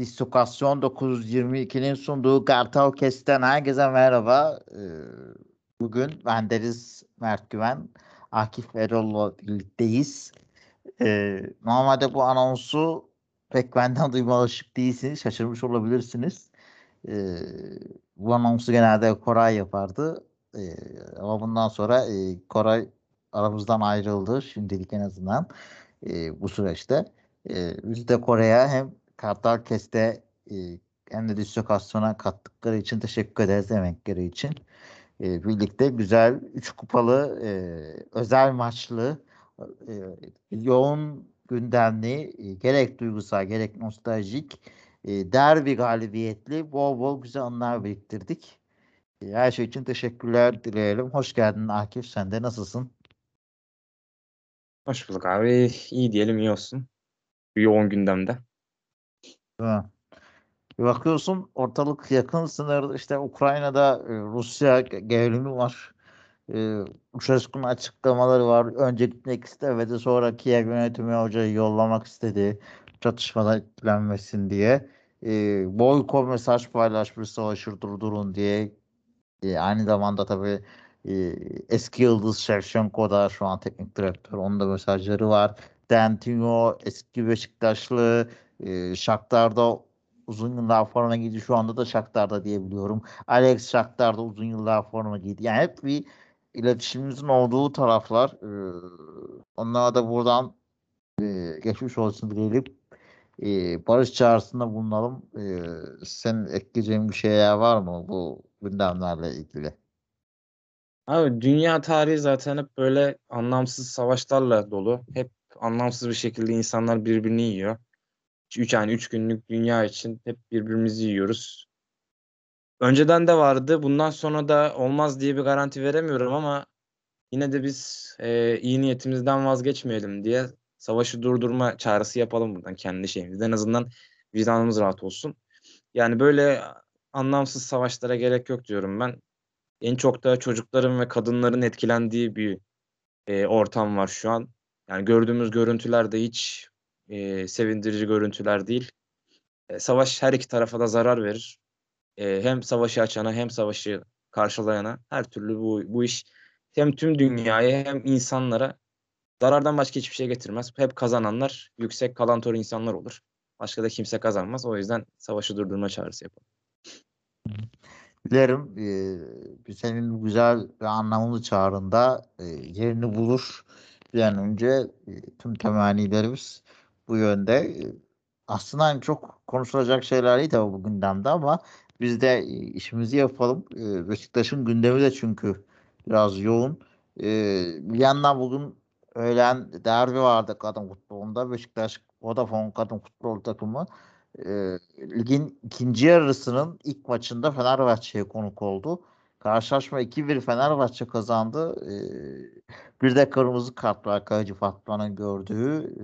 Distokasyon 922'nin sunduğu Kartal Kes'ten herkese merhaba. Ee, bugün ben Deniz Mert Güven, Akif Erol'la birlikteyiz. Ee, normalde bu anonsu pek benden duyma alışık değilsiniz, şaşırmış olabilirsiniz. Ee, bu anonsu genelde Koray yapardı. ama bundan sonra e, Koray aramızdan ayrıldı şimdilik en azından bu süreçte. biz de Kore'ye hem Kartal Kest'e e, hem de distokasyona kattıkları için teşekkür ederiz emekleri için. E, birlikte güzel, üç kupalı, e, özel maçlı, e, yoğun gündemli, e, gerek duygusal gerek nostaljik, e, derbi galibiyetli bol bol güzel anlar biriktirdik. E, her şey için teşekkürler dileyelim. Hoş geldin Akif. Sen de nasılsın? Hoş bulduk abi. İyi diyelim iyi olsun. Yoğun gündemde. Bir bakıyorsun ortalık yakın sınır işte Ukrayna'da e, Rusya gerilimi var. E, Uşaşkı'nın açıklamaları var. Önce gitmek istemedi. Sonra Kiev yönetimi hocayı yollamak istedi. Çatışmadan etkilenmesin diye. E, boyko mesaj paylaşmış savaşı durdurun diye. E, aynı zamanda tabii e, eski yıldız Shevchenko da şu an teknik direktör. Onun da mesajları var. Dentino eski Beşiktaşlı e, Shakhtar'da uzun yıllar forma giydi. Şu anda da Shakhtar'da diyebiliyorum. Alex Shakhtar'da uzun yıllar forma giydi. Yani hep bir iletişimimizin olduğu taraflar. E, onlara da buradan e, geçmiş olsun diyelim. E, barış çağrısında bulunalım. E, senin ekleyeceğin bir şeyler var mı bu gündemlerle ilgili? Abi dünya tarihi zaten hep böyle anlamsız savaşlarla dolu. Hep anlamsız bir şekilde insanlar birbirini yiyor. 3 yani 3 günlük dünya için hep birbirimizi yiyoruz. Önceden de vardı. Bundan sonra da olmaz diye bir garanti veremiyorum ama yine de biz e, iyi niyetimizden vazgeçmeyelim diye savaşı durdurma çağrısı yapalım buradan kendi şeyimizde. En azından vicdanımız rahat olsun. Yani böyle anlamsız savaşlara gerek yok diyorum ben. En çok da çocukların ve kadınların etkilendiği bir e, ortam var şu an. Yani gördüğümüz görüntülerde hiç e, sevindirici görüntüler değil. E, savaş her iki tarafa da zarar verir. E, hem savaşı açana hem savaşı karşılayana her türlü bu, bu iş hem tüm dünyaya hem insanlara zarardan başka hiçbir şey getirmez. Hep kazananlar yüksek kalantor insanlar olur. Başka da kimse kazanmaz. O yüzden savaşı durdurma çağrısı yapalım. Dilerim e, senin güzel ve anlamlı çağrında e, yerini bulur. Bir an önce e, tüm temennilerimiz bu yönde. Aslında hani çok konuşulacak şeyler değil tabii bu gündemde ama biz de işimizi yapalım. Beşiktaş'ın gündemi de çünkü biraz yoğun. Bir yandan bugün öğlen derbi vardı kadın futbolunda. Beşiktaş Vodafone kadın futbol takımı ligin ikinci yarısının ilk maçında Fenerbahçe'ye konuk oldu. Karşılaşma 2-1 Fenerbahçe kazandı. bir de kırmızı kart var Kayıcı Fatma'nın gördüğü.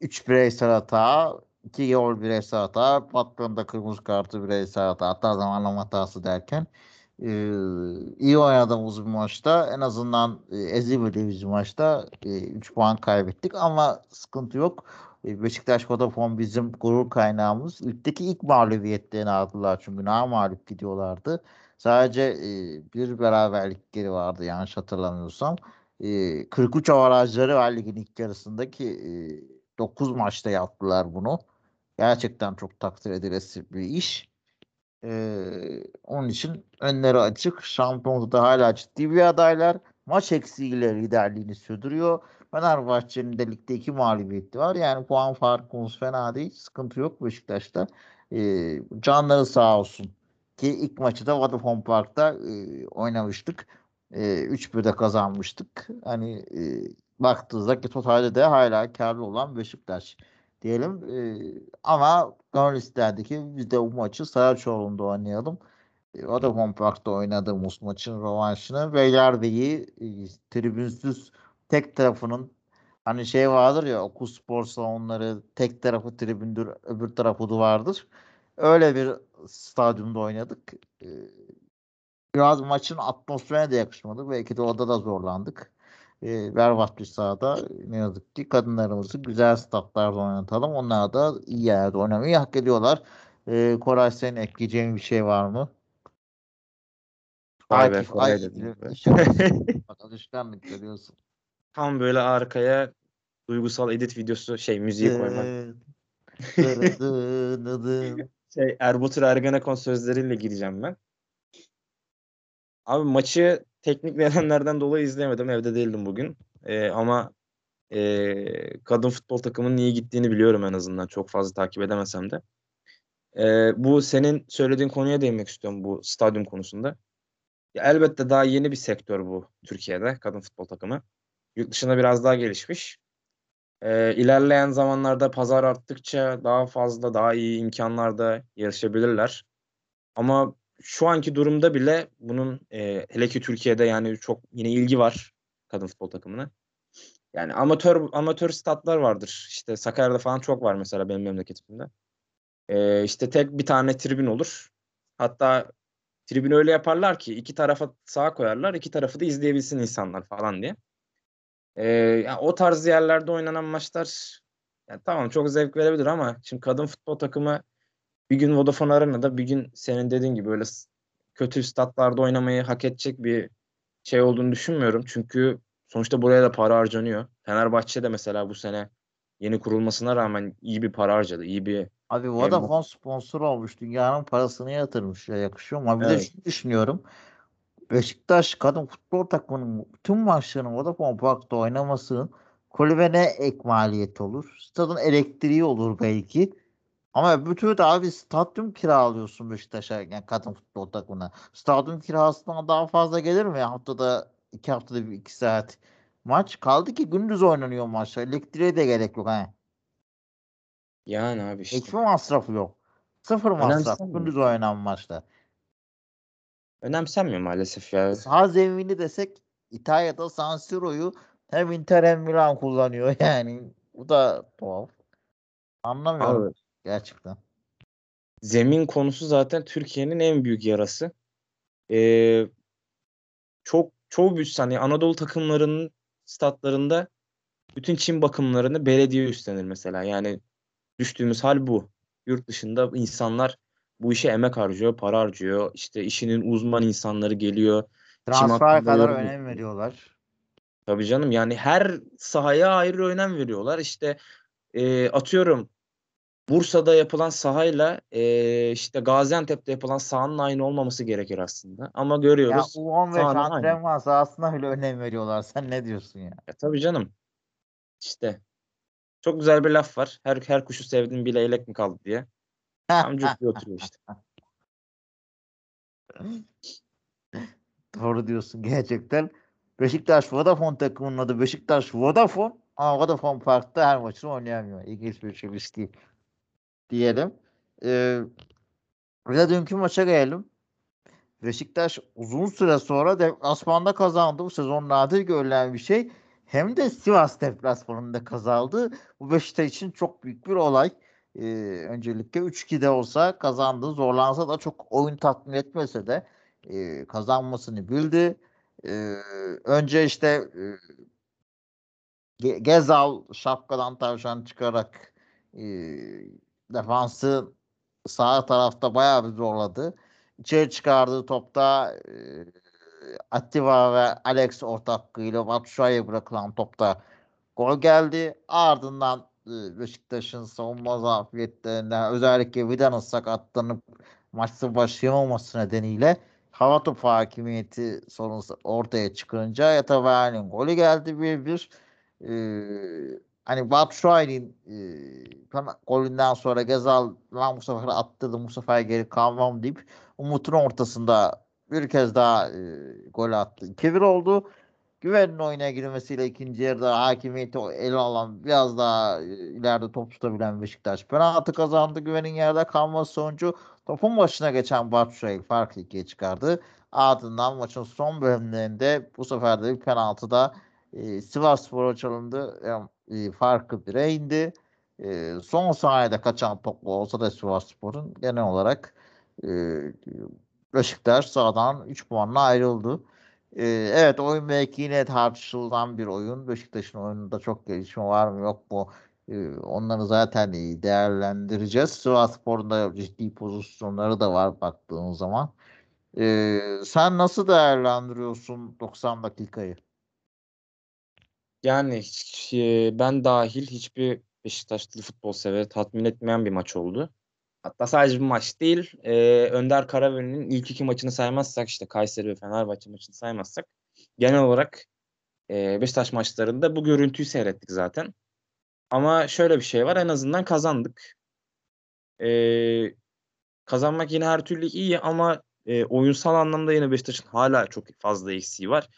3 bireysel hata, 2 gol bireysel hata, patronda kırmızı kartı bireysel hata, hatta zamanlama hatası derken e, iyi oynadığımız bir maçta en azından e, ezilmediğimiz bir maçta e, 3 puan kaybettik ama sıkıntı yok. Beşiktaş Vodafone bizim gurur kaynağımız. Ligdeki ilk mağlubiyetlerini aldılar çünkü daha mağlup gidiyorlardı. Sadece e, bir beraberlikleri vardı yanlış hatırlamıyorsam. E, 43 avarajları var ligin ilk yarısındaki e, 9 maçta yaptılar bunu. Gerçekten çok takdir edilesi bir iş. Ee, onun için önleri açık. Şampiyonlukta hala ciddi bir adaylar. Maç eksiğiyle liderliğini sürdürüyor. Fenerbahçe'nin de ligde iki mağlubiyeti var. Yani puan farkımız fena değil. Sıkıntı yok Beşiktaş'ta. Ee, canları sağ olsun. Ki ilk maçı da Vodafone Park'ta e, oynamıştık. E, 3-1'de kazanmıştık. Hani e, baktığınızda totalde de hala karlı olan Beşiktaş diyelim. E, ama gönül isterdi ki biz de bu maçı Saraçoğlu'nda oynayalım. E, o da Park'ta oynadığımız maçın rövanşını Beylerbeyi e, tribünsüz tek tarafının hani şey vardır ya okul spor salonları tek tarafı tribündür öbür tarafı duvardır. Öyle bir stadyumda oynadık. Ee, biraz maçın atmosferine de yakışmadı. Belki de orada da zorlandık. E, berbat bir sahada ne yazık ki kadınlarımızı güzel statlarda oynatalım. Onlar da iyi yerde oynamayı hak ediyorlar. E, Koray senin ekleyeceğin bir şey var mı? Vay be, Akif Koray ay dedim be. bak- alışkanlık görüyorsun. Tam böyle arkaya duygusal edit videosu şey müziği koymak. Şey Erbatur Ergenekon sözleriyle gireceğim ben. Abi maçı teknik nedenlerden dolayı izleyemedim. Evde değildim bugün. Ee, ama ee, kadın futbol takımının iyi gittiğini biliyorum en azından. Çok fazla takip edemesem de. Ee, bu senin söylediğin konuya değinmek istiyorum bu stadyum konusunda. Ya elbette daha yeni bir sektör bu Türkiye'de kadın futbol takımı. Yurt dışında biraz daha gelişmiş. Ee, ilerleyen zamanlarda pazar arttıkça daha fazla daha iyi imkanlarda yarışabilirler. Ama şu anki durumda bile bunun e, hele ki Türkiye'de yani çok yine ilgi var kadın futbol takımına. Yani amatör amatör statlar vardır. İşte Sakarya'da falan çok var mesela benim memleketimde. Ee, işte tek bir tane tribün olur. Hatta tribünü öyle yaparlar ki iki tarafa sağa koyarlar, iki tarafı da izleyebilsin insanlar falan diye. Ee, yani o tarz yerlerde oynanan maçlar yani tamam çok zevk verebilir ama şimdi kadın futbol takımı bir gün Vodafone Arena'da bir gün senin dediğin gibi böyle kötü statlarda oynamayı hak edecek bir şey olduğunu düşünmüyorum. Çünkü sonuçta buraya da para harcanıyor. Fenerbahçe de mesela bu sene yeni kurulmasına rağmen iyi bir para harcadı. iyi bir Abi Vodafone sponsor olmuş. Dünyanın parasını yatırmış. Ya yakışıyor mu? Bir de Evet. şunu düşünüyorum. Beşiktaş kadın futbol takımının tüm maçlarını Vodafone Park'ta oynamasının kulübene ek maliyet olur. Stadın elektriği olur belki. Ama öbür türlü de abi stadyum kiralıyorsun Beşiktaş'a yani kadın futbol takımına. Stadyum kirasından daha fazla gelir mi? Haftada iki haftada bir iki saat maç. Kaldı ki gündüz oynanıyor maçlar. Elektriğe de gerek yok. He. yani abi işte. Hiçbir masrafı yok. Sıfır masraf. Gündüz oynanan maçta. Önemsenmiyor maalesef ya. Sağ zemini desek İtalya'da San Siro'yu hem Inter hem Milan kullanıyor yani. Bu da tuhaf. Anlamıyorum Abi gerçekten. zemin konusu zaten Türkiye'nin en büyük yarası. Ee, çok çok büyük hani Anadolu takımlarının statlarında bütün çim bakımlarını belediye üstlenir mesela. Yani düştüğümüz hal bu. Yurt dışında insanlar bu işe emek harcıyor, para harcıyor. İşte işinin uzman insanları geliyor. Transfer kadar yorum önem veriyorlar. Tabii canım yani her sahaya ayrı önem veriyorlar. İşte e, atıyorum Bursa'da yapılan sahayla e, işte Gaziantep'te yapılan sahanın aynı olmaması gerekir aslında. Ama Ya görüyoruz U15 sahanın aynı. antrenman sahasına bile önem veriyorlar. Sen ne diyorsun ya? Ya, tabii canım. İşte çok güzel bir laf var. Her her kuşu sevdim bir leylek mi kaldı diye. Diye oturuyor işte. Doğru diyorsun gerçekten. Beşiktaş Vodafone takımının adı Beşiktaş Vodafone ama Vodafone Park'ta her maçını oynayamıyor. İlginç bir şey değil. Diyelim. Ee, de dünkü maça gelelim. Beşiktaş uzun süre sonra deplasmanda kazandı. Bu sezon nadir görülen bir şey. Hem de Sivas deplasmanında kazandı. Bu Beşiktaş için çok büyük bir olay. Ee, öncelikle 3-2'de olsa kazandı. Zorlansa da çok oyun tatmin etmese de e, kazanmasını bildi. Ee, önce işte e, Ge- Gezal şapkadan tavşan çıkarak e, defansı sağ tarafta bayağı bir zorladı. İçeri çıkardığı topta e, Atiba ve Alex ortaklığıyla Batshuayi'ye bırakılan topta gol geldi. Ardından e, Beşiktaş'ın savunma zafiyetlerinden özellikle Vida'nın sakatlanıp maçta başlayamaması nedeniyle hava topu hakimiyeti sorunu ortaya çıkınca Yatabaya'nın golü geldi 1-1. Ee, hani Batshuayi'nin e, golünden sonra Gezal lan bu sefer attırdım bu sefer geri kalmam deyip Umut'un ortasında bir kez daha e, gol attı. 2-1 oldu. Güven'in oyuna girmesiyle ikinci yarıda hakimiyeti ele alan biraz daha e, ileride top tutabilen Beşiktaş penaltı kazandı. Güven'in yerde kalması sonucu topun başına geçen Batshuayi farkı ikiye çıkardı. Ardından maçın son bölümlerinde bu sefer de bir penaltıda e, Sivasspor'a çalındı. Yani, e, farkı bire indi. E, son saniyede kaçan toplu olsa da Sivasspor'un genel olarak e, Beşiktaş sahadan 3 puanla ayrıldı. Ee, evet oyun belki yine tartışılan bir oyun. Beşiktaş'ın oyununda çok gelişme var mı yok mu? Ee, onları zaten iyi değerlendireceğiz. Sivasspor'un da ciddi pozisyonları da var baktığın zaman. Ee, sen nasıl değerlendiriyorsun 90 dakikayı? Yani hiç- ben dahil hiçbir Beşiktaşlı futbol severi tatmin etmeyen bir maç oldu. Hatta sadece bir maç değil. e, Önder Karaveli'nin ilk iki maçını saymazsak işte Kayseri ve Fenerbahçe maçını saymazsak genel olarak e, Beşiktaş maçlarında bu görüntüyü seyrettik zaten. Ama şöyle bir şey var en azından kazandık. E, kazanmak yine her türlü iyi ama e, oyunsal anlamda yine Beşiktaş'ın hala çok fazla eksiği var.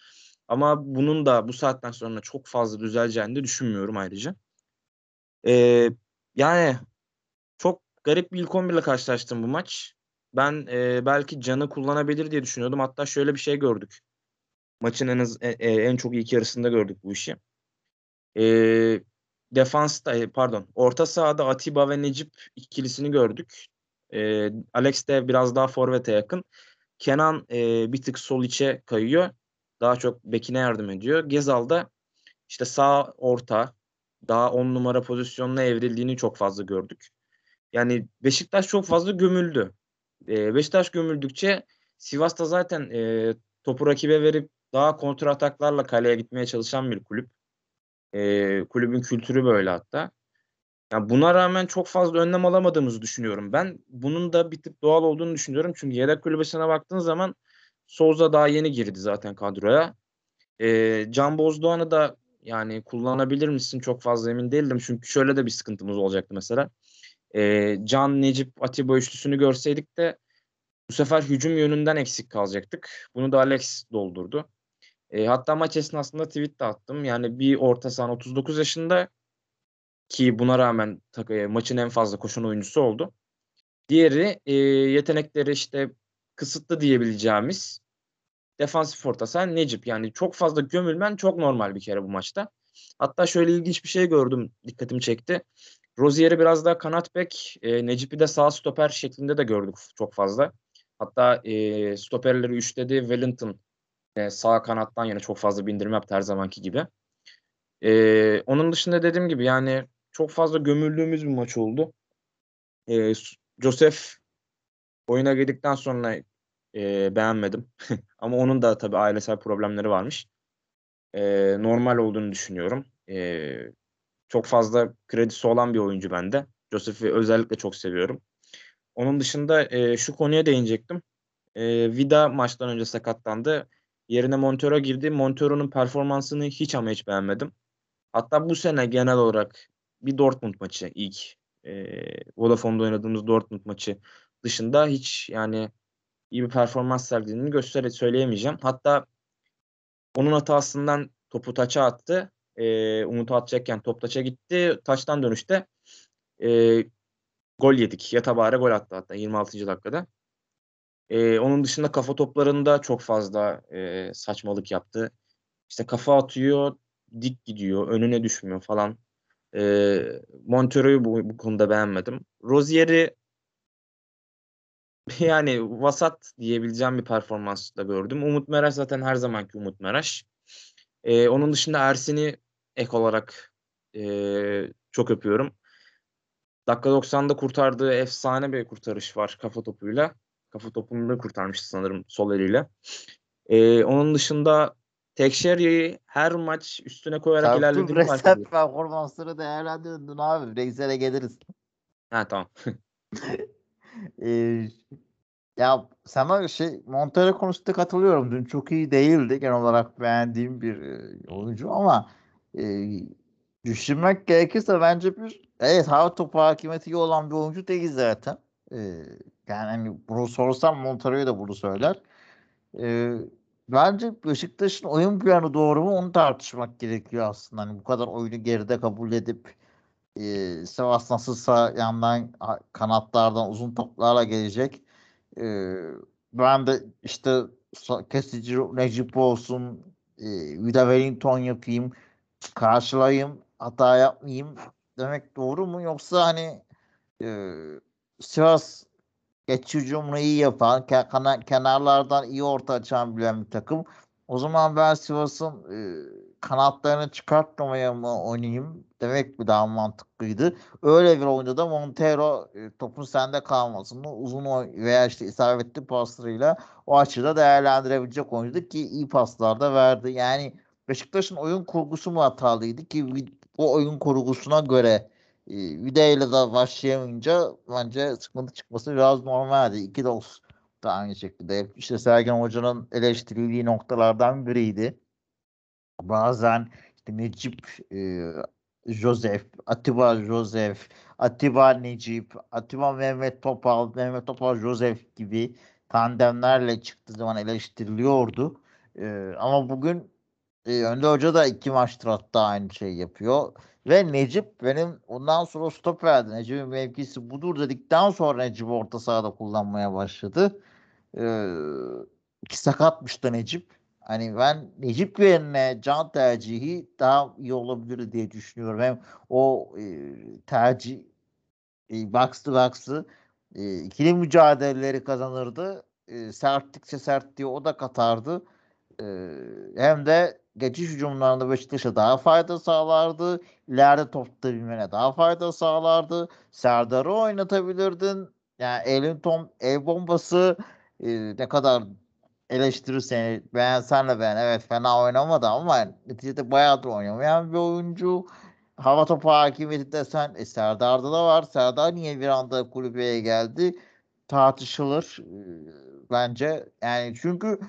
Ama bunun da bu saatten sonra çok fazla düzeleceğini de düşünmüyorum ayrıca. Ee, yani çok garip bir ilk 11 ile karşılaştım bu maç. Ben e, belki Can'ı kullanabilir diye düşünüyordum. Hatta şöyle bir şey gördük. Maçın en az e, e, en çok ilk yarısında gördük bu işi. E, defansta pardon orta sahada Atiba ve Necip ikilisini gördük. E, Alex de biraz daha forvete yakın. Kenan e, bir tık sol içe kayıyor. Daha çok bekine yardım ediyor. Gezal da işte sağ orta daha on numara pozisyonuna evrildiğini çok fazla gördük. Yani Beşiktaş çok fazla gömüldü. E, Beşiktaş gömüldükçe Sivas'ta zaten e, topu rakibe verip daha kontra ataklarla kaleye gitmeye çalışan bir kulüp. E, kulübün kültürü böyle hatta. Yani buna rağmen çok fazla önlem alamadığımızı düşünüyorum. Ben bunun da bir tık doğal olduğunu düşünüyorum. Çünkü yedek kulübesine baktığın zaman Souza daha yeni girdi zaten kadroya. E, Can Bozdoğan'ı da yani kullanabilir misin çok fazla emin değildim. Çünkü şöyle de bir sıkıntımız olacaktı mesela. E, Can, Necip, Atiba üçlüsünü görseydik de bu sefer hücum yönünden eksik kalacaktık. Bunu da Alex doldurdu. E, hatta maç esnasında tweet de attım. Yani bir orta saha 39 yaşında ki buna rağmen e, maçın en fazla koşan oyuncusu oldu. Diğeri e, yetenekleri işte kısıtlı diyebileceğimiz defansif orta saha Necip. Yani çok fazla gömülmen çok normal bir kere bu maçta. Hatta şöyle ilginç bir şey gördüm. Dikkatimi çekti. Rozier'i biraz daha kanat bek, e, Necip'i de sağ stoper şeklinde de gördük çok fazla. Hatta e, stoperleri üçledi. Wellington e, sağ kanattan yine çok fazla bindirme yaptı her zamanki gibi. E, onun dışında dediğim gibi yani çok fazla gömüldüğümüz bir maç oldu. E, Joseph oyuna girdikten sonra e, beğenmedim. Ama onun da tabii ailesel problemleri varmış. E, normal olduğunu düşünüyorum. E, çok fazla kredisi olan bir oyuncu bende. Joseph'i özellikle çok seviyorum. Onun dışında e, şu konuya değinecektim. E, Vida maçtan önce sakatlandı. Yerine Montero girdi. Montero'nun performansını hiç ama hiç beğenmedim. Hatta bu sene genel olarak bir Dortmund maçı ilk e, Vodafone'da oynadığımız Dortmund maçı dışında hiç yani iyi bir performans sergilediğini göster söyleyemeyeceğim. Hatta onun hatasından topu taça attı. E, Umut'u atacakken top taça gitti. Taçtan dönüşte e, gol yedik. Yatabare gol attı hatta 26. dakikada. E, onun dışında kafa toplarında çok fazla e, saçmalık yaptı. İşte kafa atıyor, dik gidiyor, önüne düşmüyor falan. E, Montero'yu bu, bu konuda beğenmedim. Rozier'i yani vasat diyebileceğim bir performansla gördüm. Umut Meraş zaten her zamanki Umut Meraş. Ee, onun dışında Ersin'i ek olarak e, çok öpüyorum. Dakika 90'da kurtardığı efsane bir kurtarış var kafa topuyla. Kafa topunu da kurtarmıştı sanırım sol eliyle. Ee, onun dışında Tekşehir'i her maç üstüne koyarak ilerlediğini fark ediyorum. performansları değerlendirdin abi. Reisel'e geliriz. Ha tamam. Ee, ya sana şey Montero konusunda katılıyorum. Dün çok iyi değildi. Genel olarak beğendiğim bir oyuncu ama e, düşünmek gerekirse bence bir evet hava topu hakimiyeti iyi olan bir oyuncu değil zaten. E, yani hani bunu sorsam Montero'ya da bunu söyler. E, bence Beşiktaş'ın oyun planı doğru mu onu tartışmak gerekiyor aslında. Hani bu kadar oyunu geride kabul edip e, Sivas nasılsa yandan a- kanatlardan uzun toplarla gelecek. E, ben de işte kesici Necip olsun e, Vida Wellington yapayım karşılayayım hata yapmayayım demek doğru mu? Yoksa hani e, Sivas geç hücumunu iyi yapan ke- kana- kenarlardan iyi orta açan bilen bir takım O zaman ben Sivas'ın e, kanatlarını çıkartmamaya mı oynayayım demek mi daha mantıklıydı. Öyle bir oyunda da Montero e, topun sende kalmasını uzun veya işte isabetli paslarıyla o açıda değerlendirebilecek oyuncu ki iyi paslar da verdi. Yani Beşiktaş'ın oyun kurgusu mu hatalıydı ki o oyun kurgusuna göre e, Video'yla da başlayamayınca bence sıkıntı çıkması biraz normaldi. İki de da aynı şekilde. İşte Sergen Hoca'nın eleştirildiği noktalardan biriydi. Bazen işte Necip e, Joseph, Atiba Joseph, Atiba Necip, Atiba Mehmet Topal, Mehmet Topal Joseph gibi tandemlerle çıktığı zaman eleştiriliyordu. E, ama bugün e, Önde Hoca da iki maçtır hatta aynı şey yapıyor. Ve Necip benim ondan sonra stoperdi. Necip'in mevkisi budur dedikten sonra Necip orta sahada kullanmaya başladı. Ki sakatmış da Necip. Hani ben Necip yerine can tercihi daha iyi olabilir diye düşünüyorum. Hem o e, tercih e, box to box'ı e, ikili mücadeleleri kazanırdı. E, sertlikçe sert diye o da katardı. E, hem de geçiş hücumlarında Beşiktaş'a daha fayda sağlardı. İleride top tutabilmene daha fayda sağlardı. Serdar'ı oynatabilirdin. Yani Ellington el bombası e, ne kadar eleştirirsen beğensen de beğen. Evet fena oynamadı ama neticede bayağıdır oynamayan bir oyuncu. Hava topu hakimiyeti desen e, Serdar'da da var. Serdar niye bir anda kulübeye geldi? Tartışılır e, bence. Yani çünkü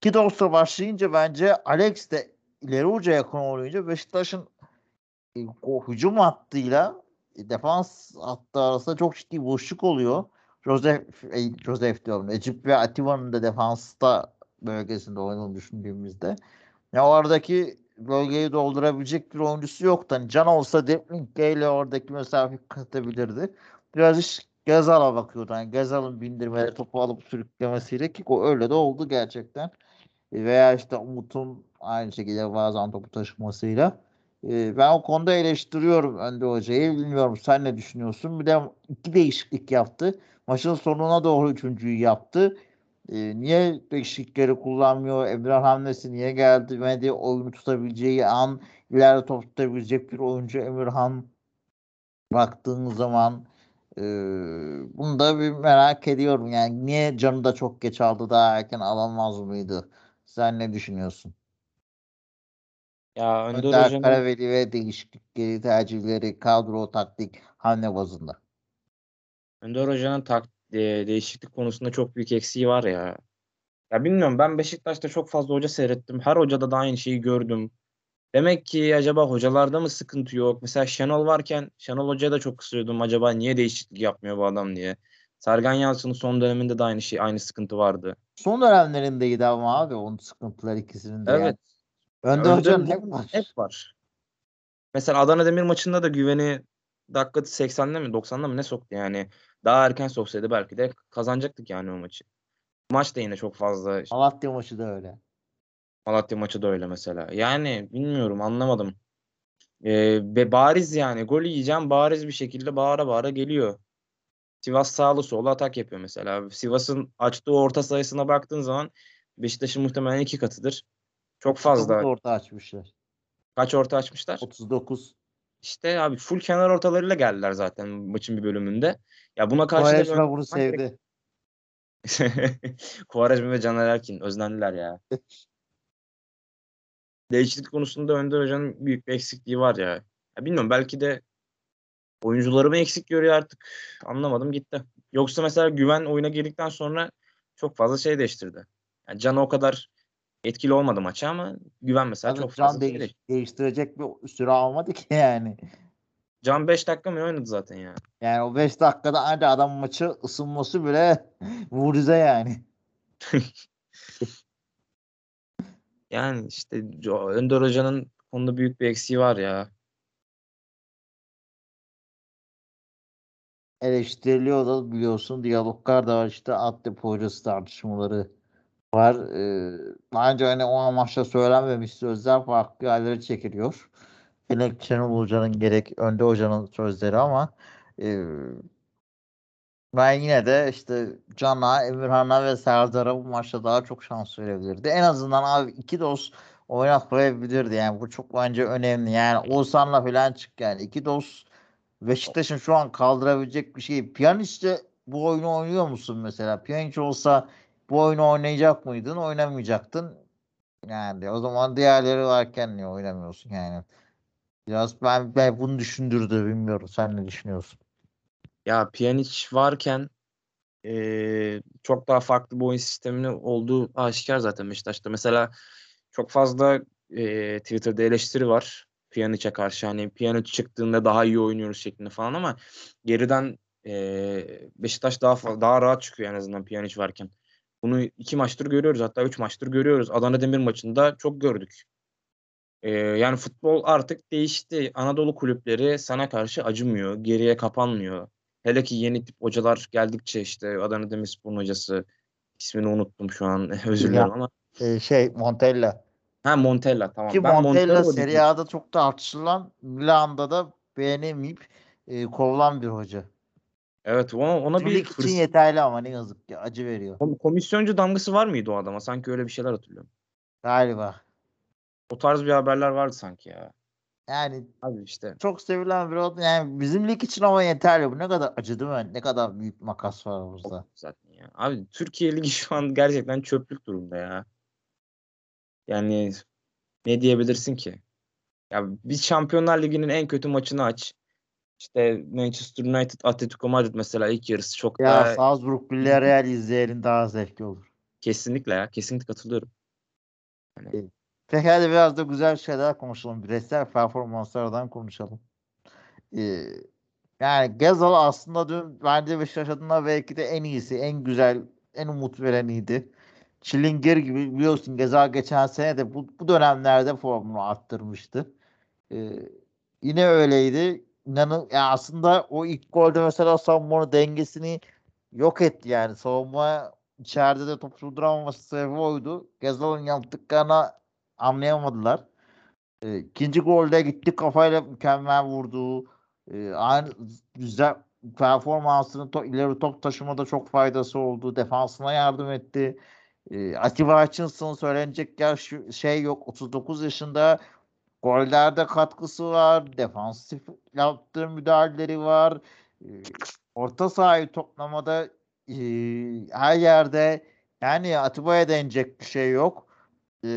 Kidos'la başlayınca bence Alex de ileri uca yakın oynayınca Beşiktaş'ın e, o hücum hattıyla e, defans hattı arasında çok ciddi boşluk oluyor. Joseph, e, Joseph diyorum. Ecip ve Atiba'nın da defansta bölgesinde oynadığını düşündüğümüzde. Ya oradaki bölgeyi doldurabilecek bir oyuncusu yoktu. Hani Can olsa Depling ile oradaki mesafe katabilirdi. Biraz iş Gezal'a bakıyordu. Yani Gezal'ın bindirmeleri topu alıp sürüklemesiyle ki o öyle de oldu gerçekten. Veya işte Umut'un aynı şekilde bazen topu taşımasıyla. Ee, ben o konuda eleştiriyorum Önde Hoca'yı. Bilmiyorum sen ne düşünüyorsun? Bir de iki değişiklik yaptı. Maçın sonuna doğru üçüncüyü yaptı. Ee, niye değişiklikleri kullanmıyor? Emrah hamlesi niye geldi? Ve oyunu tutabileceği an ileride top tutabilecek bir oyuncu Emirhan baktığın zaman e, bunu da bir merak ediyorum. Yani niye canı da çok geç aldı daha erken alamaz mıydı? Sen ne düşünüyorsun? Ya Önder Önder Hoca'nın Karaveli ve değişiklikleri, tercihleri, kadro, taktik, hamle bazında. Önder Hoca'nın tak, e, değişiklik konusunda çok büyük eksiği var ya. Ya bilmiyorum ben Beşiktaş'ta çok fazla hoca seyrettim. Her hocada da aynı şeyi gördüm. Demek ki acaba hocalarda mı sıkıntı yok? Mesela Şenol varken Şenol Hoca'ya da çok kısıyordum. Acaba niye değişiklik yapmıyor bu adam diye. Sergen Yalçın'ın son döneminde de aynı şey, aynı sıkıntı vardı. Son dönemlerindeydi ama abi onun sıkıntılar ikisinin de. Evet. Yani. Önde Hoca'nın Hoca'nın hep var. Hep var. Mesela Adana Demir maçında da güveni dakika 80'de mi 90'da mı ne soktu yani. Daha erken soksaydı belki de kazanacaktık yani o maçı. Maç da yine çok fazla. Malatya maçı da öyle. Malatya maçı da öyle mesela. Yani bilmiyorum anlamadım. Ee, ve bariz yani gol yiyeceğim bariz bir şekilde bağıra bağıra geliyor. Sivas sağlı solu atak yapıyor mesela. Sivas'ın açtığı orta sayısına baktığın zaman Beşiktaş'ın muhtemelen iki katıdır. Çok fazla. orta açmışlar. Kaç orta açmışlar? 39. İşte abi full kenar ortalarıyla geldiler zaten maçın bir bölümünde. Ya buna karşı da Quaresma bunu sevdi. Quaresma ve Caner Erkin özlendiler ya. Değişiklik konusunda Önder Hoca'nın büyük bir eksikliği var ya. ya. Bilmiyorum belki de oyuncuları mı eksik görüyor artık anlamadım gitti. Yoksa mesela Güven oyuna girdikten sonra çok fazla şey değiştirdi. Yani Can o kadar etkili olmadı maça ama Güven mesela Tabii çok Can fazla şey değiş- değiştirecek bir süre almadı ki yani. Can 5 dakika mı oynadı zaten ya. Yani o 5 dakikada ancak adam maçı ısınması bile mucize yani. Yani işte Önder Hoca'nın konuda büyük bir eksiği var ya. Eleştiriliyor da biliyorsun diyaloglar da var işte altyapı hocası tartışmaları var. Ee, bence hani o amaçla söylenmemiş sözler farklı yerlere çekiliyor. Gerek Şenol Hoca'nın gerek Önde Hoca'nın sözleri ama e, Ben yine de işte Can'a, Emirhan'a ve Serdar'a bu maçta daha çok şans verebilirdi. En azından abi iki dost oynatmayabilirdi. Yani bu çok bence önemli. Yani Oğuzhan'la falan çık yani. iki dost Beşiktaş'ın şu an kaldırabilecek bir şey. Pjanic bu oyunu oynuyor musun mesela? Pjanic olsa bu oyunu oynayacak mıydın? Oynamayacaktın. Yani o zaman diğerleri varken niye oynamıyorsun yani? Biraz ben, ben bunu düşündürdü bilmiyorum. Sen ne düşünüyorsun? Ya Pjanic varken eee, çok daha farklı bir oyun sisteminin olduğu aşikar zaten Beşiktaş'ta. Mesela çok fazla eee, Twitter'da eleştiri var Pjanic'e karşı. Hani Pjanic çıktığında daha iyi oynuyoruz şeklinde falan ama geriden eee, Beşiktaş daha daha rahat çıkıyor en azından Pjanic varken. Bunu iki maçtır görüyoruz hatta üç maçtır görüyoruz. Adana Demir maçında çok gördük. Eee, yani futbol artık değişti. Anadolu kulüpleri sana karşı acımıyor, geriye kapanmıyor. Hele ki yeni tip hocalar geldikçe işte Adana Demirspor'un hocası ismini unuttum şu an özür dilerim ama Ee, şey Montella. ha Montella tamam. Ki Ben Montella Montella'yı Serie A'da çok tartışılan Milan'da da beğenemeyip e, kovulan bir hoca. Evet ona, ona bir için hırs- yeterli ama ne yazık ki acı veriyor. kom- komisyoncu damgası var mıydı o adama? Sanki öyle bir şeyler hatırlıyorum. Galiba. O tarz bir haberler vardı sanki ya. Yani Abi işte çok sevilen bir hoca. Yani bizim lig için ama yeterli. Bu ne kadar acı değil mi? Ne kadar büyük makas var burada. zaten ya. Abi Türkiye Ligi şu an gerçekten çöplük durumda ya. Yani ne diyebilirsin ki? Ya biz Şampiyonlar Ligi'nin en kötü maçını aç. İşte Manchester United, Atletico Madrid mesela ilk yarısı çok Ya daha Salzburg Villarreal izleyenin daha zevkli olur. kesinlikle ya. Kesinlikle katılıyorum. Peki hadi biraz da güzel şeyler konuşalım. Bireysel performanslardan konuşalım. Ee, yani Gezal aslında dün bence Beşiktaş adına belki de en iyisi, en güzel, en umut vereniydi. Çilingir gibi biliyorsun Gezal geçen sene de bu, bu dönemlerde formunu arttırmıştı. Ee, yine öyleydi. İnanın, ya aslında o ilk golde mesela savunmanın dengesini yok etti yani. Savunma içeride de top durduramaması sebebi oydu. Gezal'ın yaptıklarını anlayamadılar. E, ikinci golde gitti kafayla mükemmel vurdu. E, aynı güzel performansını to, ileri top taşımada çok faydası oldu. Defansına yardım etti. E, Atiba Hutchinson söylenecek yaş şey yok. 39 yaşında gollerde katkısı var. Defansif yaptığı müdahaleleri var. E, orta sahayı toplamada e, her yerde yani Atiba'ya denecek bir şey yok. E,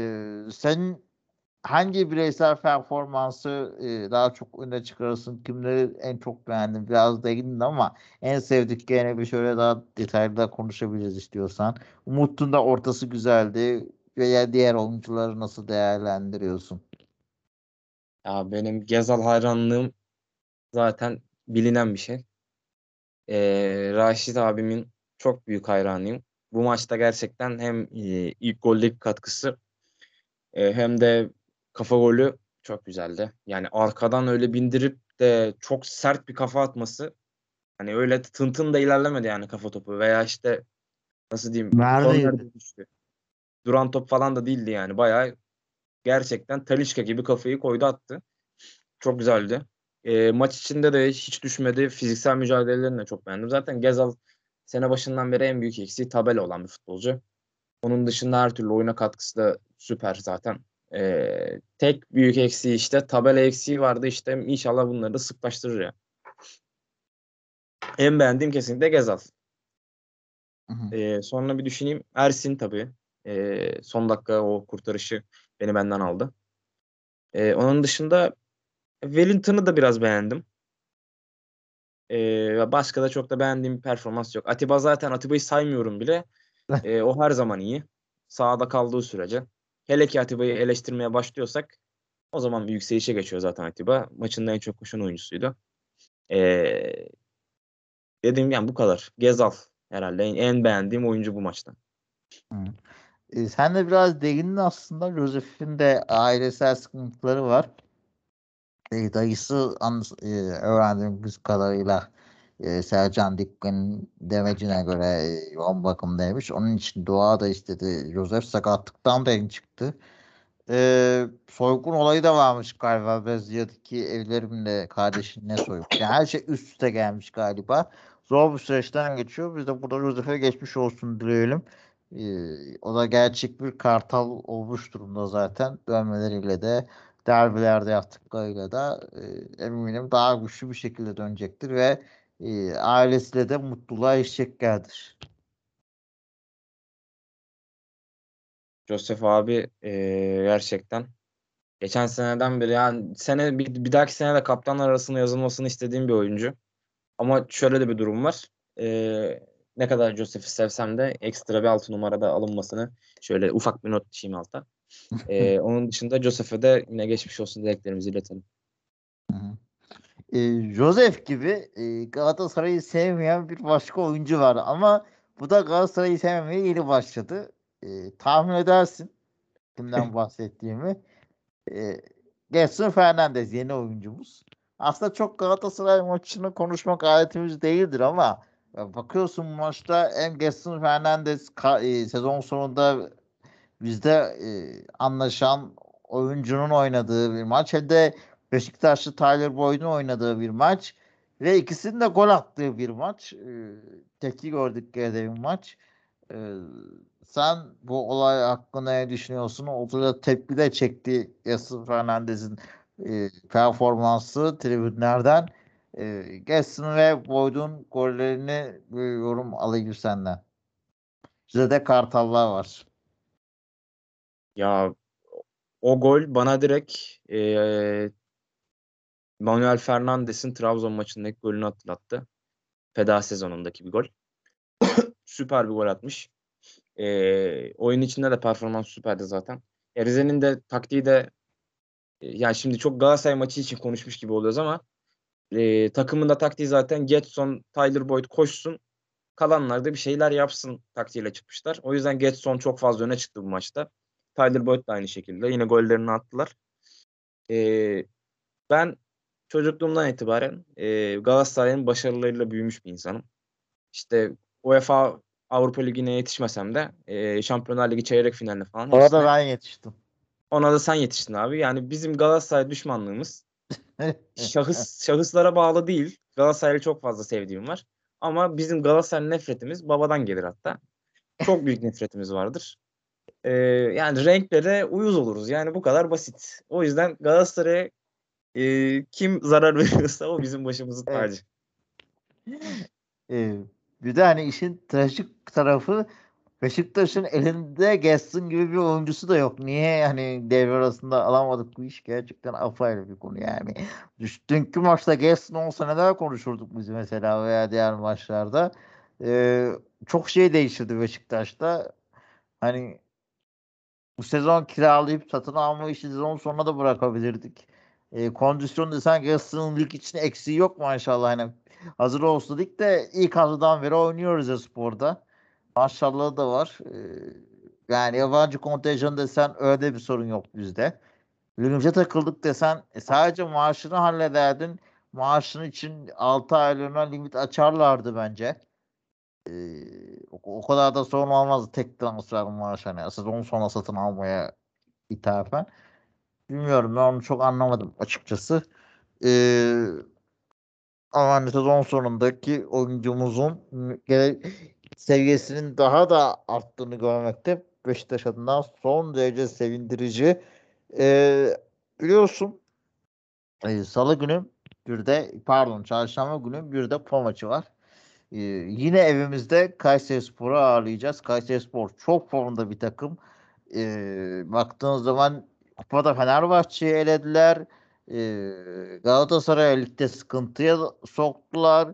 senin hangi bireysel performansı e, daha çok öne çıkarırsın? Kimleri en çok beğendin? Biraz değindin ama en sevdiklerini bir şöyle daha detaylı da konuşabiliriz istiyorsan. Umut'un da ortası güzeldi. Veya diğer oyuncuları nasıl değerlendiriyorsun? Ya benim Gezal hayranlığım zaten bilinen bir şey. Ee, Raşit abimin çok büyük hayranıyım. Bu maçta gerçekten hem e, ilk goldeki katkısı e, hem de kafa golü çok güzeldi. Yani arkadan öyle bindirip de çok sert bir kafa atması hani öyle tın tın da ilerlemedi yani kafa topu veya işte nasıl diyeyim Neredeydi? Duran top falan da değildi yani bayağı gerçekten Talisca gibi kafayı koydu attı. Çok güzeldi. E, maç içinde de hiç düşmedi. Fiziksel mücadelelerini de çok beğendim. Zaten Gezal sene başından beri en büyük eksiği tabela olan bir futbolcu. Onun dışında her türlü oyuna katkısı da süper zaten. E, tek büyük eksiği işte tabela eksiği vardı işte inşallah bunları da sıklaştırır ya. En beğendiğim kesinlikle Gezal. Hı hı. E, sonra bir düşüneyim. Ersin tabii. E, son dakika o kurtarışı beni benden aldı. E, onun dışında Wellington'ı da biraz beğendim. Ee, başka da çok da beğendiğim bir performans yok. Atiba zaten Atiba'yı saymıyorum bile. Ee, o her zaman iyi. Sahada kaldığı sürece. Hele ki Atiba'yı eleştirmeye başlıyorsak o zaman bir yükselişe geçiyor zaten Atiba. Maçın en çok koşan oyuncusuydu. Ee, dediğim yani bu kadar. Gezal herhalde en, en beğendiğim oyuncu bu maçta. E, sen de biraz değindin aslında. Josef'in de ailesel sıkıntıları var. E, dayısı an, e, öğrendiğimiz kadarıyla e, Sercan Dikkan'ın demecine göre e, yoğun bakımdaymış. Onun için dua da istedi. Josef sakatlıktan da çıktı. Ee, soygun olayı da varmış galiba Brezilya'daki evlerimle kardeşinle soygun. Yani her şey üst üste gelmiş galiba. Zor bir süreçten geçiyor. Biz de burada Josef'e geçmiş olsun dileyelim. Ee, o da gerçek bir kartal olmuş durumda zaten. Dönmeleriyle de derbilerde yaptıklarıyla da e, eminim daha güçlü bir şekilde dönecektir ve e, ailesiyle de mutluluğa erişeceklerdir. Joseph abi eee, gerçekten geçen seneden beri yani sene bir, bir dahaki sene de kaptanlar arasında yazılmasını istediğim bir oyuncu. Ama şöyle de bir durum var. Eee, ne kadar Joseph'i sevsem de ekstra bir altı numarada alınmasını şöyle ufak bir not düşeyim alta. Eee, onun dışında Joseph'e de yine geçmiş olsun dileklerimizi iletelim. E, Joseph gibi e, Galatasaray'ı sevmeyen bir başka oyuncu var ama bu da Galatasaray'ı sevmemeye yeni başladı. E, tahmin edersin kimden bahsettiğimi. E, Gelson Fernandes yeni oyuncumuz. Aslında çok Galatasaray maçını konuşmak adetimiz değildir ama bakıyorsun maçta hem Gelson Fernandes ka- e, sezon sonunda bizde e, anlaşan oyuncunun oynadığı bir maç hem de Beşiktaşlı Tyler Boyd'un oynadığı bir maç ve ikisinin de gol attığı bir maç. E, tepki gördük bir maç. E, sen bu olay hakkında ne düşünüyorsun? Ortada tepki de çekti Yasin Fernandez'in e, performansı tribünlerden. E, Gelson ve Boyd'un gollerini bir yorum alayım senden. Size de Kartallar var. Ya o gol bana direkt eee Manuel Fernandes'in Trabzon maçındaki golünü hatırlattı. Feda sezonundaki bir gol. Süper bir gol atmış. Eee, oyun içinde de performans süperdi zaten. Rize'nin de taktiği de e, yani şimdi çok Galatasaray maçı için konuşmuş gibi oluyoruz ama e, takımın da taktiği zaten Getson, Tyler Boyd koşsun. Kalanlar da bir şeyler yapsın taktiğiyle çıkmışlar. O yüzden Getson çok fazla öne çıktı bu maçta. Tyler Boyd da aynı şekilde. Yine gollerini attılar. E, ben çocukluğumdan itibaren e, Galatasaray'ın başarılarıyla büyümüş bir insanım. İşte UEFA Avrupa Ligi'ne yetişmesem de e, Şampiyonlar Ligi çeyrek finaline falan Orada hepsine- ben yetiştim. ona da sen yetiştin abi. Yani bizim Galatasaray düşmanlığımız şahıs şahıslara bağlı değil. Galatasaray'ı çok fazla sevdiğim var. Ama bizim Galatasaray nefretimiz babadan gelir hatta. Çok büyük nefretimiz vardır. Ee, yani renklere uyuz oluruz. Yani bu kadar basit. O yüzden Galatasaray'a e, kim zarar veriyorsa o bizim başımızın Evet. tacı. Ee, bir de hani işin trajik tarafı Beşiktaş'ın elinde Gaston gibi bir oyuncusu da yok. Niye yani devre arasında alamadık bu iş gerçekten apayrı bir konu yani. Dünkü maçta Gaston olsa neler konuşurduk biz mesela veya diğer maçlarda. Ee, çok şey değiştirdi Beşiktaş'ta. Hani bu sezon kiralayıp satın alma işi sezon sonuna da bırakabilirdik. E, kondisyon desen Gaston'un lig için eksiği yok maşallah. Hani hazır olsun dedik de ilk haftadan beri oynuyoruz ya sporda. Maşallah da var. E, yani yabancı kontenjan desen öyle bir sorun yok bizde. Ligimize takıldık desen e, sadece maaşını hallederdin. Maaşın için 6 aylığına limit açarlardı bence. E, o, kadar da sorun olmazdı tek transfer maaş hani sezon sonra satın almaya ithafen. Bilmiyorum ben onu çok anlamadım açıkçası. Ee, ama hani sezon sonundaki oyuncumuzun seviyesinin daha da arttığını görmekte Beşiktaş adına son derece sevindirici. Ee, biliyorsun e, Salı günü bir de pardon Çarşamba günü bir de kupa maçı var. Ee, yine evimizde Kayserispor'u ağırlayacağız. Kayserispor çok formda bir takım. Ee, baktığın zaman kupada Fenerbahçe'yi elediler. Ee, Galatasaray ligde sıkıntıya soktular.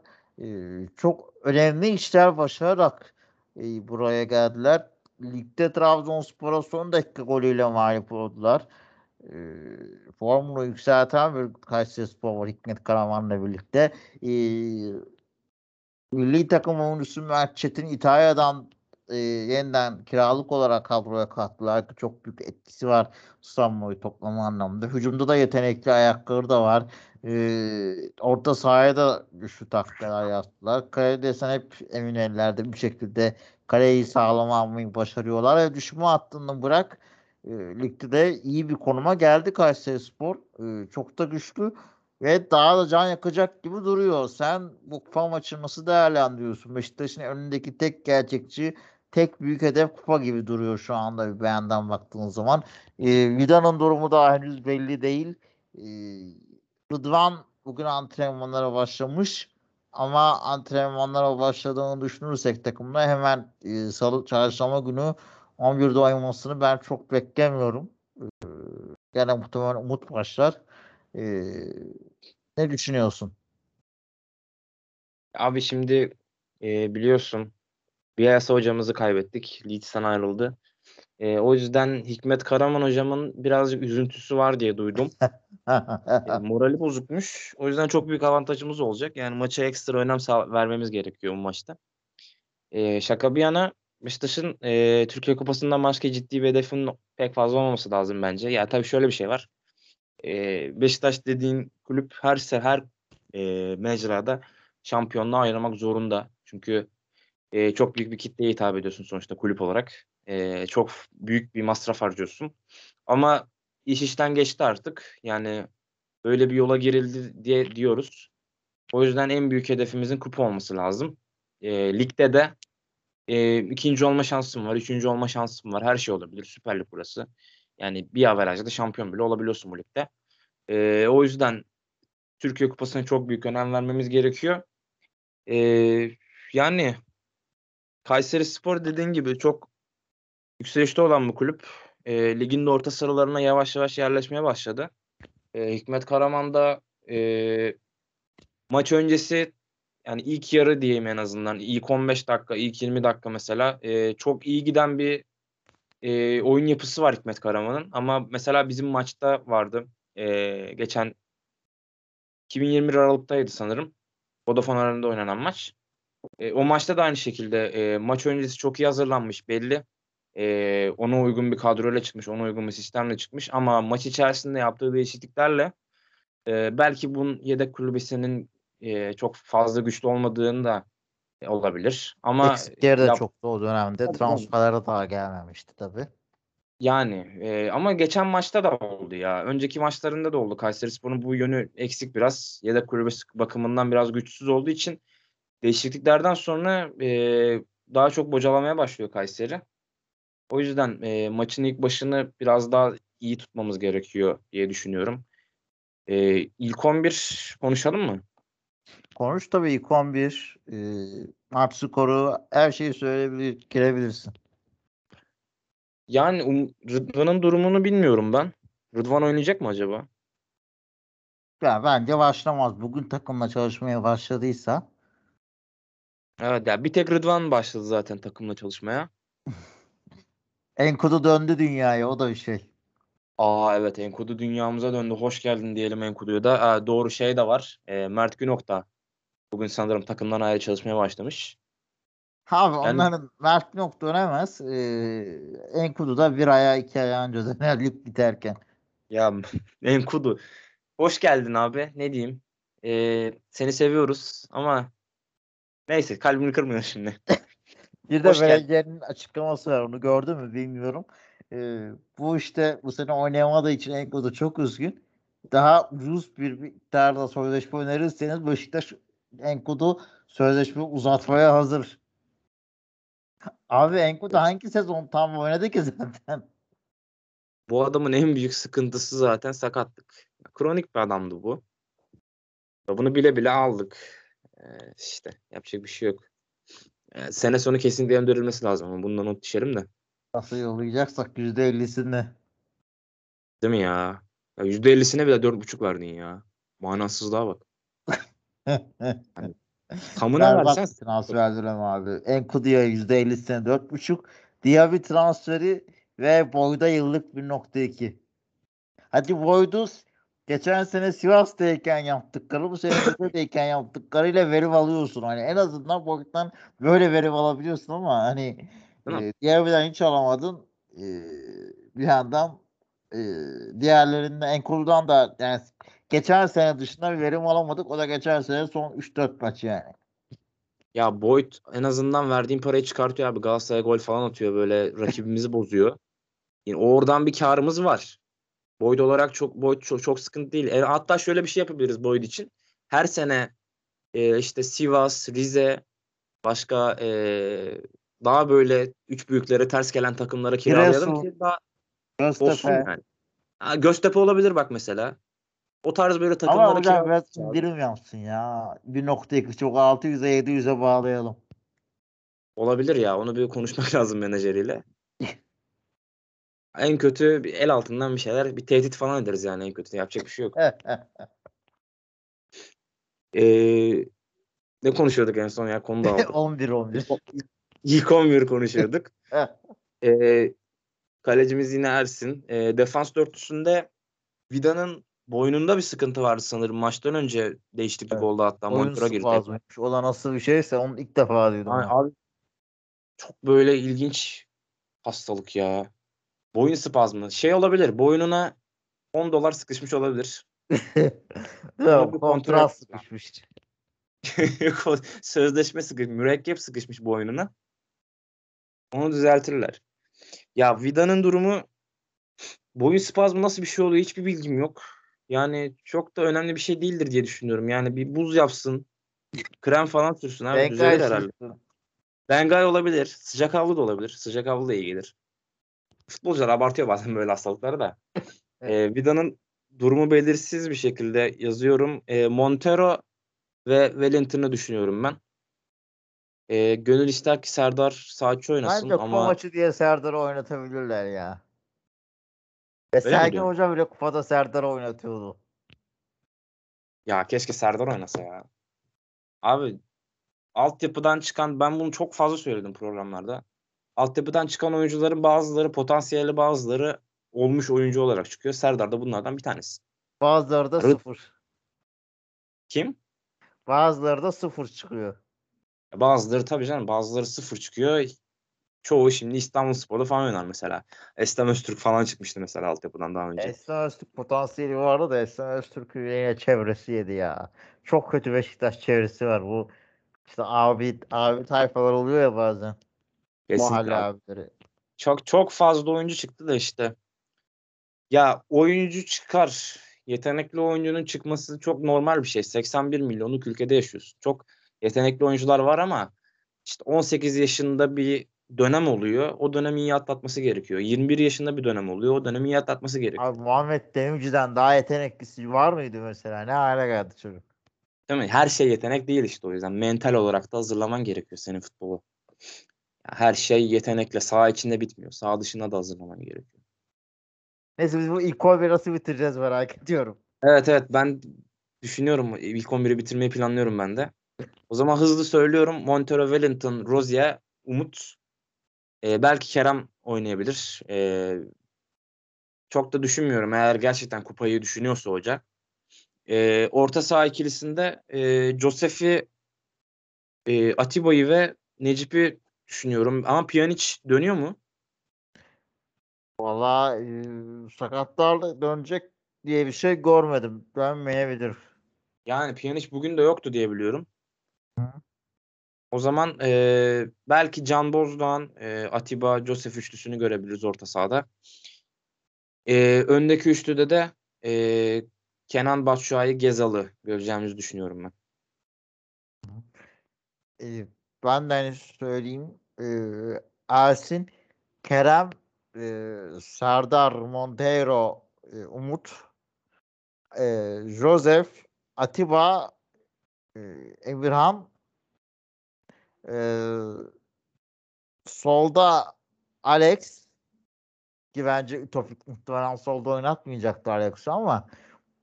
Çok önemli işler başararak buraya geldiler. Ligde Trabzonspor'a son dakika golüyle mağlup oldular. Formunu yükselten bir Kayserispor var Hikmet Karaman'la birlikte. Milli takım oyuncusu Mert Çetin İtalya'dan e, yeniden kiralık olarak kadroya kattılar. Çok büyük etkisi var Sammo'yu toplama anlamında. Hücumda da yetenekli ayakları da var. E, orta sahaya da güçlü takviyeler yaptılar. Kale desen hep emin ellerde bir şekilde kaleyi sağlam almayı başarıyorlar. Ve düşme hattını bırak E, ligde de iyi bir konuma geldi Kayserispor. E, çok da güçlü ve daha da can yakacak gibi duruyor. Sen bu kupa maçını nasıl değerlendiriyorsun? Beşiktaş'ın önündeki tek gerçekçi, tek büyük hedef kupa gibi duruyor şu anda bir beyandan baktığın zaman. E, Vida'nın durumu daha henüz belli değil. E, Rıdvan bugün antrenmanlara başlamış ama antrenmanlara başladığını düşünürsek takımda hemen e, salı çarşamba günü 11'de oynamasını ben çok beklemiyorum. E, gene muhtemelen umut başlar. E, ne düşünüyorsun? Abi şimdi e, biliyorsun Bielsa hocamızı kaybettik. Leeds'ten ayrıldı. E, o yüzden Hikmet Karaman hocamın birazcık üzüntüsü var diye duydum. E, morali bozukmuş. O yüzden çok büyük avantajımız olacak. Yani maça ekstra önem vermemiz gerekiyor bu maçta. E, şaka bir yana Beşiktaş'ın e, Türkiye Kupası'ndan başka ciddi bir hedefin pek fazla olmaması lazım bence. Ya tabii şöyle bir şey var. E, Beşiktaş dediğin kulüp her her e, mecrada şampiyonluğa oynamak zorunda. Çünkü e, çok büyük bir kitleye hitap ediyorsun sonuçta kulüp olarak. E, çok büyük bir masraf harcıyorsun. Ama iş işten geçti artık. Yani böyle bir yola girildi diye diyoruz. O yüzden en büyük hedefimizin kupa olması lazım. E, ligde de e, ikinci olma şansım var, üçüncü olma şansım var. Her şey olabilir. Süper Lig burası. Yani bir averajda şampiyon bile olabiliyorsun bu ligde. E, o yüzden Türkiye Kupası'na çok büyük önem vermemiz gerekiyor. E, yani Kayseri Spor dediğin gibi çok yükselişte olan bu kulüp. E, ligin de orta sıralarına yavaş yavaş yerleşmeye başladı. E, Hikmet Karaman da e, maç öncesi yani ilk yarı diyeyim en azından ilk 15 dakika, ilk 20 dakika mesela e, çok iyi giden bir e, oyun yapısı var Hikmet Karaman'ın. Ama mesela bizim maçta vardı. E, geçen 2021 Aralık'taydı sanırım. Vodafone Arena'da oynanan maç. E, o maçta da aynı şekilde e, maç öncesi çok iyi hazırlanmış belli. E, ona uygun bir kadroyla çıkmış, ona uygun bir sistemle çıkmış. Ama maç içerisinde yaptığı değişikliklerle e, belki bunun yedek kulübesinin e, çok fazla güçlü olmadığını da e, olabilir. Ama Eksikleri de yap- çoktu o dönemde. Transferlere daha gelmemişti tabii. Yani e, ama geçen maçta da oldu ya. Önceki maçlarında da oldu. Kayserispor'un bu yönü eksik biraz. Yedek kulübesi bakımından biraz güçsüz olduğu için değişikliklerden sonra e, daha çok bocalamaya başlıyor Kayseri. O yüzden e, maçın ilk başını biraz daha iyi tutmamız gerekiyor diye düşünüyorum. E, ilk 11 konuşalım mı? Konuş tabii ilk 11 e, maç skoru her şeyi söyleyebilir, girebilirsin. Yani um, Rıdvan'ın durumunu bilmiyorum ben. Rıdvan oynayacak mı acaba? Ya bence başlamaz. Bugün takımla çalışmaya başladıysa Evet ya bir tek Rıdvan başladı zaten takımla çalışmaya. Enkudu döndü dünyaya o da bir şey. Aa evet Enkudu dünyamıza döndü. Hoş geldin diyelim Enkudu'ya da. Aa, doğru şey de var. E, Mert Günok da bugün sanırım takımdan ayrı çalışmaya başlamış. Abi Yani- onların Mert Nok dönemez. Ee, Enkudu da bir aya iki aya önce döner lig biterken. Ya Enkudu. Hoş geldin abi. Ne diyeyim? E, seni seviyoruz ama neyse kalbini kırmıyor şimdi. Bir de belediyenin açıklaması var. Onu gördün mü bilmiyorum. Ee, bu işte bu sene oynayamadığı için Enkudu çok üzgün. Daha ucuz bir miktarda sözleşme önerirseniz Beşiktaş Enkudu sözleşme uzatmaya hazır. Abi Enkudu hangi sezon tam oynadı ki zaten? Bu adamın en büyük sıkıntısı zaten sakatlık. Kronik bir adamdı bu. Bunu bile bile aldık. İşte yapacak bir şey yok. Ee, sene sonu kesinlikle gönderilmesi lazım ama bundan not düşerim de. Nasıl yollayacaksak %50'sini. Değil mi ya? Ya %50'sine bile 4,5 verdin ya. Manasızlığa bak. Tamına Berbat versen transfer dönemi abi. Enkudu'ya %50'sine 4.5. Diaby transferi ve Boyd'a yıllık 1.2. Hadi Boyd'u geçen sene Sivas'tayken yaptıkları bu sene Rize'deyken yaptıklarıyla verim alıyorsun. Hani en azından Boyd'dan böyle verim alabiliyorsun ama hani e, Diaby'den hiç alamadın. E, bir yandan e, diğerlerinden Enkudu'dan da yani geçen sene dışında bir verim alamadık. O da geçen sene son 3-4 maç yani. ya Boyd en azından verdiğin parayı çıkartıyor abi. Galatasaray'a gol falan atıyor böyle rakibimizi bozuyor. Yani oradan bir karımız var. Boyd olarak çok Boyd çok, çok sıkıntı değil. E, hatta şöyle bir şey yapabiliriz Boyd için. Her sene e, işte Sivas, Rize, başka e, daha böyle üç büyüklere ters gelen takımlara kiralayalım Giresun, ki daha olsun Göztepe. yani. Ha, Göztepe olabilir bak mesela. O tarz böyle Ama takımlara hocam kiralayalım. biraz indirim yapsın ya. 1.2 çok 600'e 700'e bağlayalım. Olabilir ya. Onu bir konuşmak lazım menajeriyle. En kötü bir el altından bir şeyler, bir tehdit falan ederiz yani en kötü. Yapacak bir şey yok. Ee, ne konuşuyorduk en son ya? Konu dağıldı. 11 11. İlk 11 konuşuyorduk. Ee, kalecimiz yine Ersin. Ee, defans dörtlüsünde Vida'nın boynunda bir sıkıntı vardı sanırım. Maçtan önce değişiklik Evet. oldu hatta. Oyun Monitöre girdi. O da nasıl bir şeyse onu ilk defa duydum. Ben. abi çok böyle ilginç hastalık ya. Boyun spazmı. Şey olabilir. Boynuna 10 dolar sıkışmış olabilir. Kontrat sıkışmış. Sözleşme sıkışmış. Mürekkep sıkışmış boynuna. Onu düzeltirler. Ya Vida'nın durumu boyun spazmı nasıl bir şey oluyor hiçbir bilgim yok. Yani çok da önemli bir şey değildir diye düşünüyorum. Yani bir buz yapsın. Krem falan sürsün abi. Benkay Düzelir herhalde. Bengay olabilir. Sıcak havlu da olabilir. Sıcak havlu da iyi gelir. Futbolcular abartıyor bazen böyle hastalıkları da. Ee, Vida'nın durumu belirsiz bir şekilde yazıyorum. Ee, Montero ve Wellington'ı düşünüyorum ben. Ee, gönül ister ki Serdar Saatçi oynasın Bence ama maçı diye Serdar'ı oynatabilirler ya. Ve Öyle Sergen? Hoca bile kupada Serdar'ı oynatıyordu. ya keşke Serdar oynasa ya. Abi altyapıdan çıkan ben bunu çok fazla söyledim programlarda. Altyapıdan çıkan oyuncuların bazıları potansiyelli bazıları olmuş oyuncu olarak çıkıyor. Serdar da bunlardan bir tanesi. Bazıları da Rı- sıfır. Kim? Bazıları da sıfır çıkıyor. Bazıları tabii canım bazıları sıfır çıkıyor. Çoğu şimdi İstanbulspor'da falan oynar mesela. Estem Öztürk falan çıkmıştı mesela altyapıdan daha önce. Esna Öztürk potansiyeli vardı da Esna Öztürk'ün yine çevresi yedi ya. Çok kötü Beşiktaş çevresi var. Bu işte abi abi tayfalar oluyor ya bazen. Kesinlikle Mahalle abi. abileri. Çok çok fazla oyuncu çıktı da işte. Ya oyuncu çıkar. Yetenekli oyuncunun çıkması çok normal bir şey. 81 milyonluk ülkede yaşıyorsun. Çok yetenekli oyuncular var ama işte 18 yaşında bir dönem oluyor. O dönemi iyi atlatması gerekiyor. 21 yaşında bir dönem oluyor. O dönemi iyi atlatması gerekiyor. Abi Muhammed Demirci'den daha yeteneklisi var mıydı mesela? Ne hale geldi çocuk? Değil mi? Her şey yetenek değil işte o yüzden. Mental olarak da hazırlaman gerekiyor senin futbolu. Her şey yetenekle saha içinde bitmiyor. Saha dışında da hazırlaman gerekiyor. Neyse biz bu ilk 11'i nasıl bitireceğiz merak ediyorum. Evet evet ben düşünüyorum. İlk 11'i bitirmeyi planlıyorum ben de. O zaman hızlı söylüyorum. Montero, Wellington, Rozier, Umut. Ee, belki Kerem oynayabilir. Ee, çok da düşünmüyorum. Eğer gerçekten kupayı düşünüyorsa hoca. Ee, orta saha ikilisinde e, Josef'i, e, Atiba'yı ve Necip'i düşünüyorum. Ama Pjanic dönüyor mu? Valla e, sakatlarla dönecek diye bir şey görmedim. Dönmeyebilir. Yani Pjanic bugün de yoktu diye biliyorum. Hı. O zaman e, belki Can Bozdoğan, e, Atiba, Josef üçlüsünü görebiliriz orta sahada. E, öndeki üçlüde de e, Kenan Batshuayi, Gezal'ı göreceğimizi düşünüyorum ben. E, ben de hani söyleyeyim. E, Ersin, Kerem, e, Serdar, Monteiro, e, Umut, e, Joseph, Atiba, e, Emirhan, e, solda Alex ki bence Topik muhtemelen solda oynatmayacaktı Alex'i ama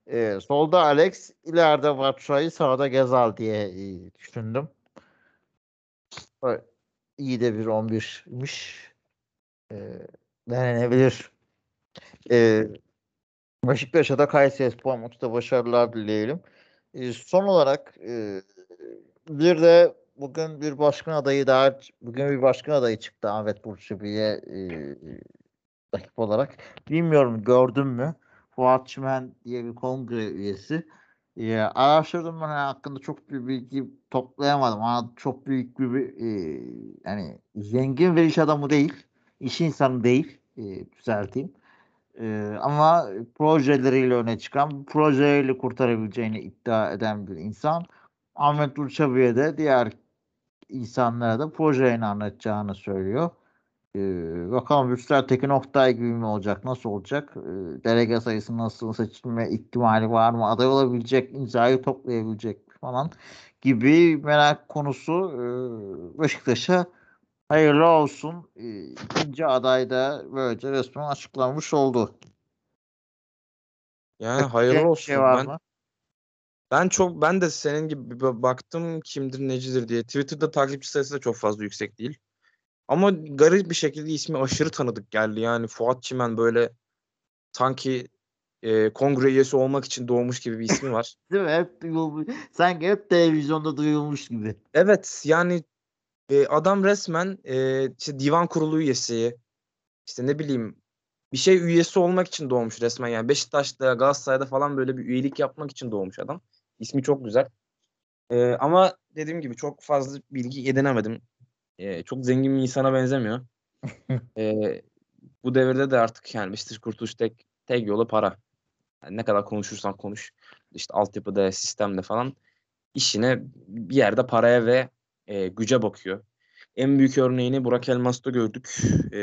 e, solda Alex, ileride Batshuayi, sağda Gezal diye düşündüm. İyi de bir 11'miş. E, denenebilir. E, Beşiktaş'a da Kayserispor maçta başarılar dileyelim. E, son olarak e, bir de bugün bir başkan adayı daha bugün bir başkan adayı çıktı Ahmet Burçebi'ye e, rakip olarak. Bilmiyorum gördün mü? Fuat Çimen diye bir kongre üyesi. E, araştırdım ben hakkında çok bir bilgi toplayamadım. Ama çok büyük bir, bir e, yani zengin bir iş adamı değil. iş insanı değil. e, düzelteyim. E, ama projeleriyle öne çıkan, projeleriyle kurtarabileceğini iddia eden bir insan. Ahmet Durçabi'ye de diğer insanlara da projelerini anlatacağını söylüyor. Ee, bakalım Rüstel Tekin Oktay gibi mi olacak? Nasıl olacak? Ee, delege sayısı nasıl seçilme ihtimali var mı? Aday olabilecek, imzayı toplayabilecek mi falan gibi merak konusu ee, Beşiktaş'a hayırlı olsun. Ee, ikinci aday da böylece resmen açıklanmış oldu. Yani Ekleyecek hayırlı bir olsun. şey var ben mı? ben çok ben de senin gibi baktım kimdir necidir diye. Twitter'da takipçi sayısı da çok fazla yüksek değil. Ama garip bir şekilde ismi aşırı tanıdık geldi. Yani Fuat Çimen böyle sanki e, kongre üyesi olmak için doğmuş gibi bir ismi var. Değil mi? Hep duyulmuş. Sanki hep televizyonda duyulmuş gibi. Evet yani e, adam resmen e, işte divan kurulu üyesi işte ne bileyim bir şey üyesi olmak için doğmuş resmen yani Beşiktaş'ta Galatasaray'da falan böyle bir üyelik yapmak için doğmuş adam. İsmi çok güzel. E, ama dediğim gibi çok fazla bilgi edinemedim. E, çok zengin bir insana benzemiyor. E, bu devirde de artık yani Beşiktaş kurtuluş tek, tek yolu para. Yani ne kadar konuşursan konuş. İşte altyapıda, sistemde falan işine bir yerde paraya ve e, güce bakıyor. En büyük örneğini Burak Elmas'ta gördük. E,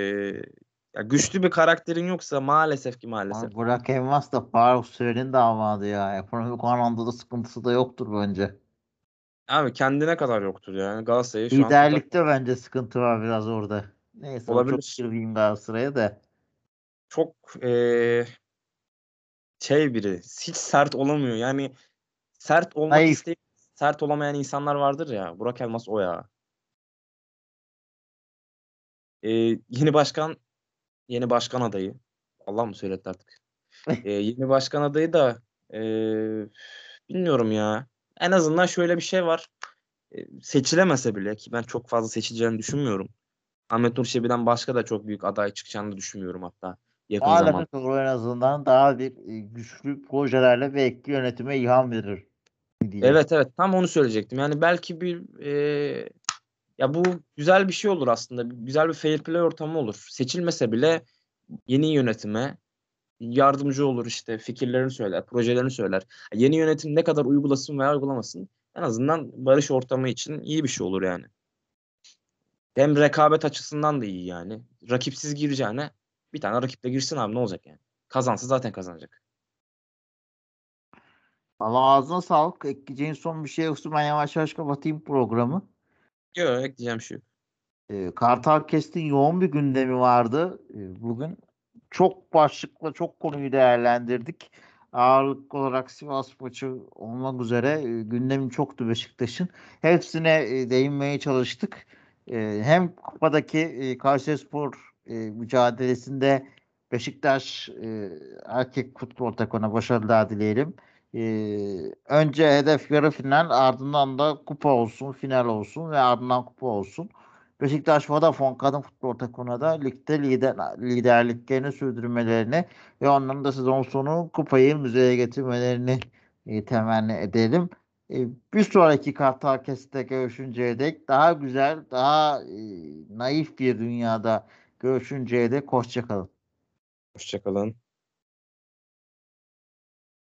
ya güçlü bir karakterin yoksa maalesef ki maalesef. Abi Burak Elmas da Faruk Süren'in damadı ya. Ekonomik anlamda da sıkıntısı da yoktur bence. Abi kendine kadar yoktur yani. Galatasaray'ı şu Liderlikte bence sıkıntı var biraz orada. Neyse o çok Olabilir. girmeyeyim Galatasaray'a da. çok e, şey biri. Hiç sert olamıyor. Yani sert olmak Naif. isteyip sert olamayan insanlar vardır ya. Burak Elmas o ya. E, yeni başkan yeni başkan adayı. Allah mı söyletti artık? E, yeni başkan adayı da e, bilmiyorum ya. En azından şöyle bir şey var. E, seçilemese bile ki ben çok fazla seçileceğini düşünmüyorum. Ahmet Nur Çebi'den başka da çok büyük aday çıkacağını düşünmüyorum hatta yakın zaman. Muhalefet olur en azından daha bir e, güçlü projelerle ve etki yönetime ilham verir. diye. Evet evet tam onu söyleyecektim. Yani belki bir e, ya bu güzel bir şey olur aslında. Güzel bir fair play ortamı olur. Seçilmese bile yeni yönetime yardımcı olur işte fikirlerini söyler, projelerini söyler. Yeni yönetim ne kadar uygulasın veya uygulamasın en azından barış ortamı için iyi bir şey olur yani. Hem rekabet açısından da iyi yani. Rakipsiz gireceğine bir tane rakiple girsin abi ne olacak yani. Kazansa zaten kazanacak. Allah ağzına sağlık. Ekleyeceğin son bir şey yoksa ben yavaş yavaş kapatayım programı. Yok ekleyeceğim şey yok. E, Kartal Kest'in yoğun bir gündemi vardı e, bugün. Çok başlıkla çok konuyu değerlendirdik. Ağırlıklı olarak Sivas maçı olmak üzere e, gündemi çoktu Beşiktaş'ın. Hepsine e, değinmeye çalıştık. E, hem kupadaki Kayserispor mücadelesinde Beşiktaş erkek futbol takımına başarılar dileyelim. Önce hedef yarı final ardından da kupa olsun, final olsun ve ardından kupa olsun. Beşiktaş Vodafone kadın futbol takımına da ligde lider, liderliklerini sürdürmelerini ve onların da sezon sonu kupayı müzeye getirmelerini e, temenni edelim. E, bir sonraki Kartal Kesit'te görüşünceye dek daha güzel, daha e, naif bir dünyada görüşünceye dek hoşçakalın. Hoşçakalın.